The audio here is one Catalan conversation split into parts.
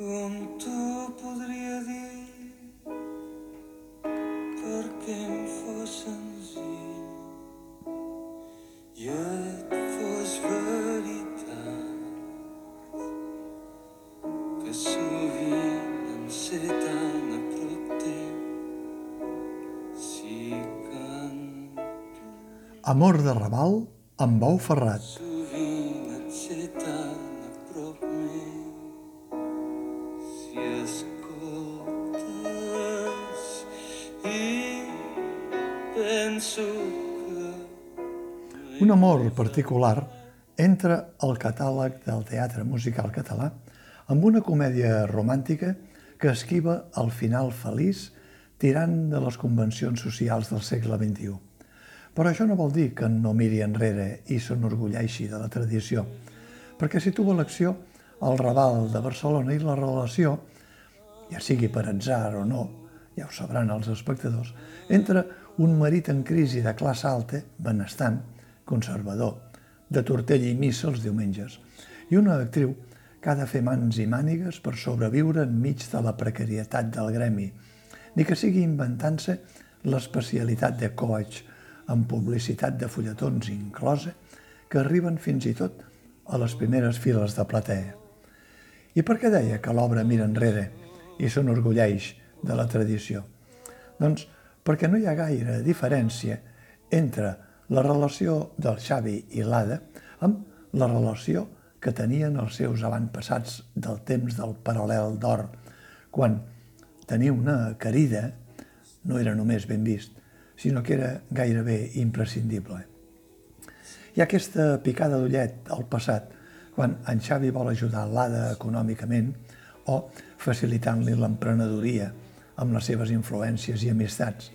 Com tu podria dir perquè em fos senzill i et fos veritat que sovint em sé tan a prop teu si canto Amor de Raval amb Bou Ferrat. Un amor particular entra al catàleg del teatre musical català amb una comèdia romàntica que esquiva el final feliç tirant de les convencions socials del segle XXI. Però això no vol dir que no miri enrere i s'enorgulleixi de la tradició, perquè situa l'acció al Raval de Barcelona i la relació, ja sigui per atzar o no, ja ho sabran els espectadors, entre un marit en crisi de classe alta, benestant, conservador, de tortell i missa els diumenges, i una actriu que ha de fer mans i mànigues per sobreviure enmig de la precarietat del gremi, ni que sigui inventant-se l'especialitat de coach amb publicitat de fulletons inclosa que arriben fins i tot a les primeres files de platea. I per què deia que l'obra mira enrere i s'enorgulleix de la tradició? Doncs perquè no hi ha gaire diferència entre la relació del Xavi i l'Ada amb la relació que tenien els seus avantpassats del temps del paral·lel d'or, quan tenir una querida no era només ben vist, sinó que era gairebé imprescindible. Hi ha aquesta picada d'ullet al passat, quan en Xavi vol ajudar l'Ada econòmicament o facilitant-li l'emprenedoria amb les seves influències i amistats.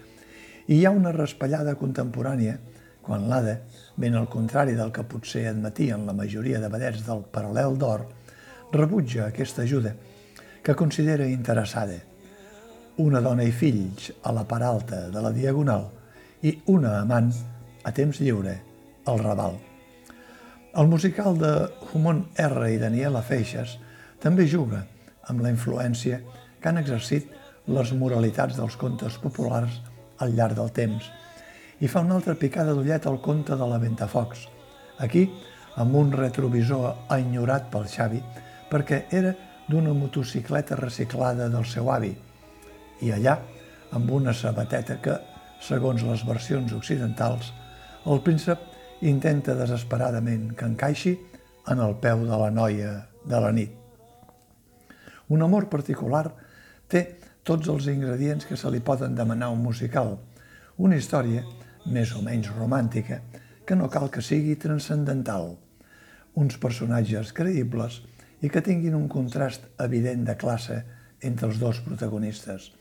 I hi ha una raspallada contemporània quan l'Ada, ben al contrari del que potser admetien la majoria de vedets del paral·lel d'or, rebutja aquesta ajuda que considera interessada. Una dona i fills a la part alta de la diagonal i una amant a temps lliure al Raval. El musical de Humon R i Daniela Feixes també juga amb la influència que han exercit les moralitats dels contes populars al llarg del temps i fa una altra picada d'ullet al conte de la Ventafocs. Aquí, amb un retrovisor enyorat pel Xavi, perquè era d'una motocicleta reciclada del seu avi, i allà, amb una sabateta que, segons les versions occidentals, el príncep intenta desesperadament que encaixi en el peu de la noia de la nit. Un amor particular té tots els ingredients que se li poden demanar a un musical, una història més o menys romàntica, que no cal que sigui transcendental, uns personatges creïbles i que tinguin un contrast evident de classe entre els dos protagonistes,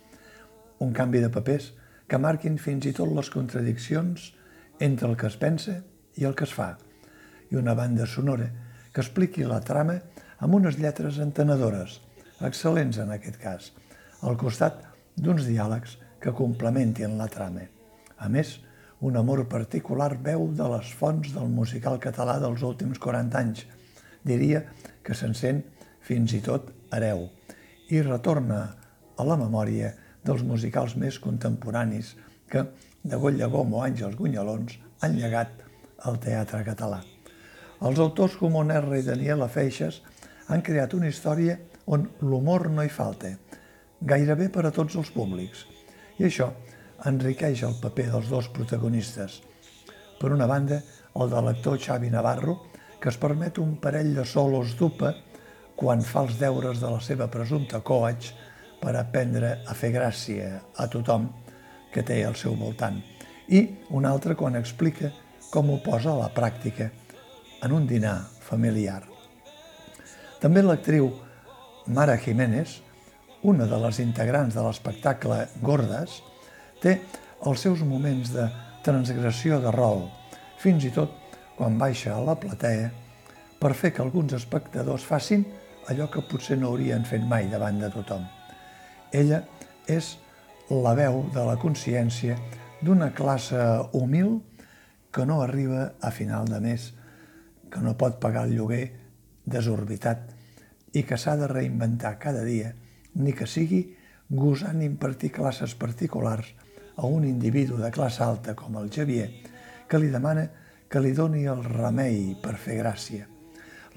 un canvi de papers que marquin fins i tot les contradiccions entre el que es pensa i el que es fa, i una banda sonora que expliqui la trama amb unes lletres entenedores, excel·lents en aquest cas, al costat d'uns diàlegs que complementin la trama. A més, un amor particular veu de les fonts del musical català dels últims 40 anys. Diria que se'n sent fins i tot hereu i retorna a la memòria dels musicals més contemporanis que, de Golla Gom o Àngels Gunyalons, han llegat al teatre català. Els autors com Onerra i Daniela Feixes han creat una història on l'humor no hi falta, gairebé per a tots els públics. I això enriqueix el paper dels dos protagonistes. Per una banda, el de l'actor Xavi Navarro, que es permet un parell de solos d'upa quan fa els deures de la seva presumpta coach per aprendre a fer gràcia a tothom que té al seu voltant. I un altre quan explica com ho posa a la pràctica en un dinar familiar. També l'actriu Mara Jiménez, una de les integrants de l'espectacle Gordes, té els seus moments de transgressió de rol, fins i tot quan baixa a la platea per fer que alguns espectadors facin allò que potser no haurien fet mai davant de tothom. Ella és la veu de la consciència d'una classe humil que no arriba a final de mes, que no pot pagar el lloguer desorbitat i que s'ha de reinventar cada dia, ni que sigui gosant impartir classes particulars a un individu de classe alta com el Xavier, que li demana que li doni el remei per fer gràcia.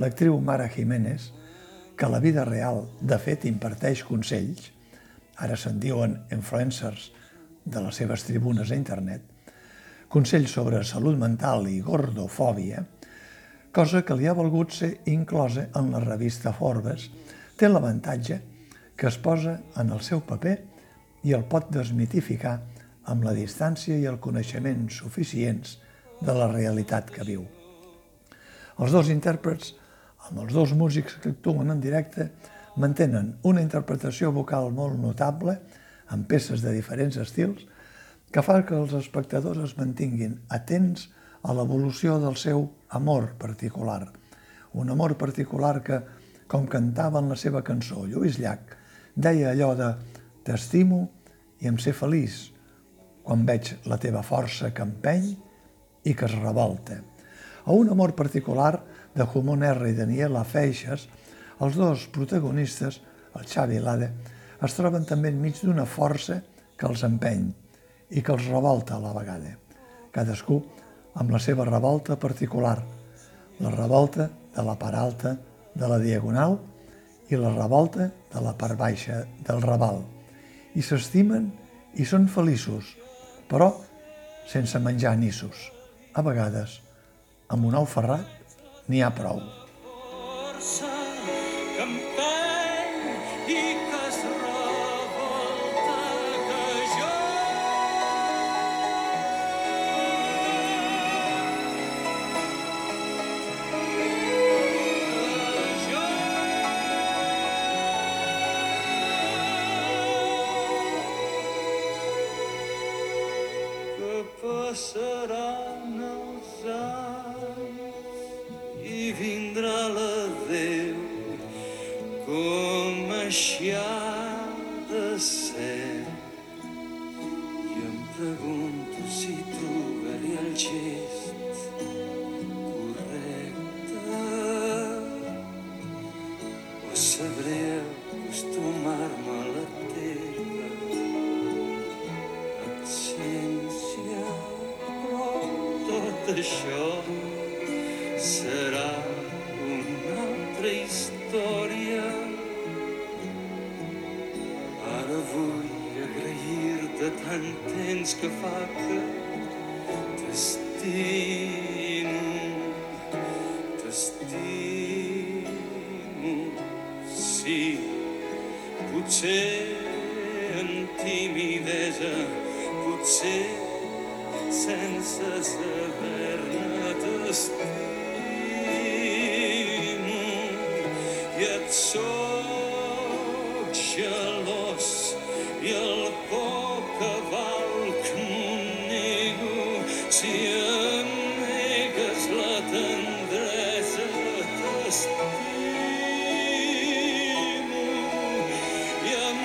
L'actriu Mara Jiménez, que a la vida real de fet imparteix consells, ara se'n diuen influencers de les seves tribunes a internet, consells sobre salut mental i gordofòbia, cosa que li ha volgut ser inclosa en la revista Forbes, té l'avantatge que es posa en el seu paper i el pot desmitificar amb la distància i el coneixement suficients de la realitat que viu. Els dos intèrprets, amb els dos músics que actuen en directe, mantenen una interpretació vocal molt notable, amb peces de diferents estils, que fa que els espectadors es mantinguin atents a l'evolució del seu amor particular. Un amor particular que, com cantava en la seva cançó Lluís Llach, deia allò de «T'estimo i em sé feliç quan veig la teva força que empeny i que es revolta». A un amor particular de Jumon R. i Daniela Feixes, els dos protagonistes, el Xavi i l'Ade, es troben també enmig d'una força que els empeny i que els revolta a la vegada. Cadascú amb la seva revolta particular, la revolta de la part alta de la diagonal i la revolta de la part baixa del raval. I s'estimen i són feliços, però sense menjar nissos. A vegades, amb un ou ferrat n'hi ha prou. Que passaran els anys i vindrà l'adeu com així serà una altra història. Ara vull agrair-te tant temps que fa que t'estimo, t'estimo, sí, potser amb timidesa, potser sense saber-ne t'estimo i et soc gelós i el poc que nego si em negues la tendresa t'estimo i em